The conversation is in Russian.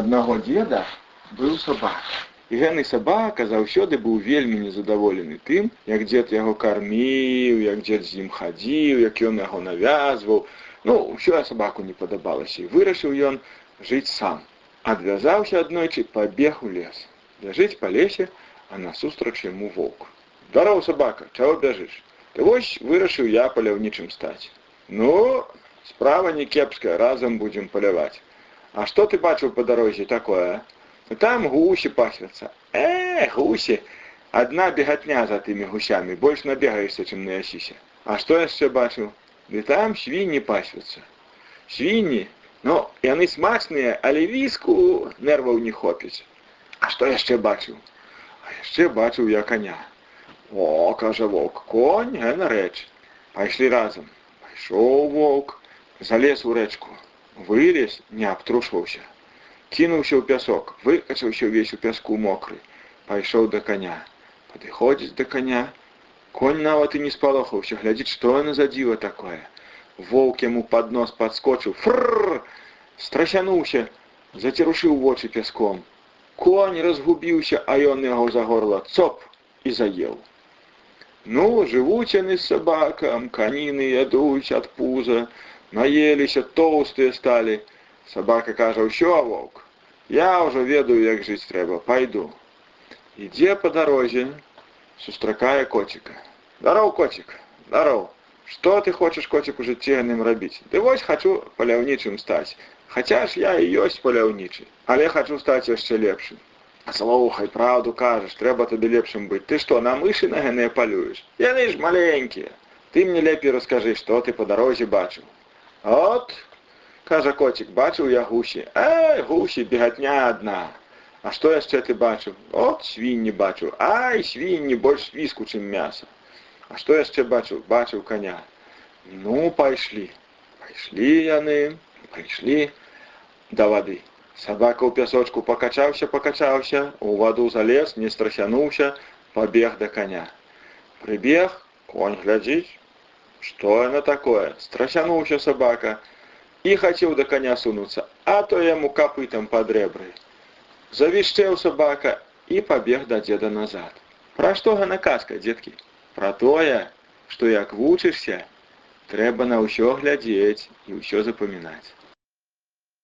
аднаго дзеда быў сабака. І гэны сабака заўсёды быў вельмі незадаволены тым, як дзед яго карміў, як дзед з ім хадзіў, як ён яго навязваў. Ну ўсё сабаку не падабалася і вырашыў ён жыць сам. Адвязаўся аднойчы, пабег у лес. Бяжыць па лесе, а насустрач яму воўк. Дароў сабака, чаго бяжыш? Ты вось вырашыў я паляўнічым стаць. Ну, справа не кепская, разам будзем паляваць. А што ты бачыў па дарозе такое? Там гусі пасвяцца. Э, гусі! Адна бегатня за тымі гусямі, больш набегаешся, чым наясіся. А што яшчэ бачыў? Ды там свінні пасвяцца. Свінні, ну, яны смачныя, але віску нерваў не хопіць. А што яшчэ бачыў? А яшчэ бачыў я коня. О, кажа воўк, конь, гэна рэч. Пайшлі разам. Пайшоў воўк, залез у рэчку. Вылез, не абтрушваўся. Кінуўся ў пясок, выкачаўся ўвесь у пяску мокры. Пайшоў да коня. Падыходзіць да коня. Конь нават і не спалохаўся, глядзіць, што яна за дзіва такое. Воўк яму пад нос падскочыў. Фрррр! Страсянуўся, зацерушыў вочы пяском. Конь разгубіўся, а ён яго за горла цоп і заеў. Ну, жывуць яны з сабакам, каніны ядуць ад пуза, наеліся тоўстыя сталі. Сабака кажа, ўсё, воўк, я ўжо ведаю, як жыць трэба, пайду. Ідзе па дарозе, сустракае коціка. Дароў, коцік, дароў. Што ты хочаш коцік у жыцці яным рабіць? Ды вось хачу паляўнічым стаць. Хаця ж я і ёсць паляўнічы, але хачу стаць яшчэ лепшым. Слухай, правду кажаш, трэба табе лепшым быць. Ты што, на мышы на гэныя палюеш? Яны ж маленькія. Ты мне лепей раскажы, што ты па дарозе бачыў. От, кажа коцік, бачыў я гусі. Эй, гусі, бегатня адна. А што яшчэ ты бачыў? От свінні бачыў. Ай, свінні больш віску, чым мяса. А што яшчэ бачыў? Бачыў коня. Ну, пайшлі. Пайшлі яны, прыйшлі да вады. Сабака ў пясочку пакачаўся, пакачаўся, у ваду залез, не страсянуўся, пабег да коня. Прыбег, конь глядзіць, што яна такое? Страсянуўся сабака і хацеў да коня сунуцца, а то яму капытам пад рэбры. Завішчэў сабака і пабег да дзеда назад. Пра што гана казка, дзеткі? Пра тое, што як вучышся, трэба на ўсё глядзець і ўсё запамінаць.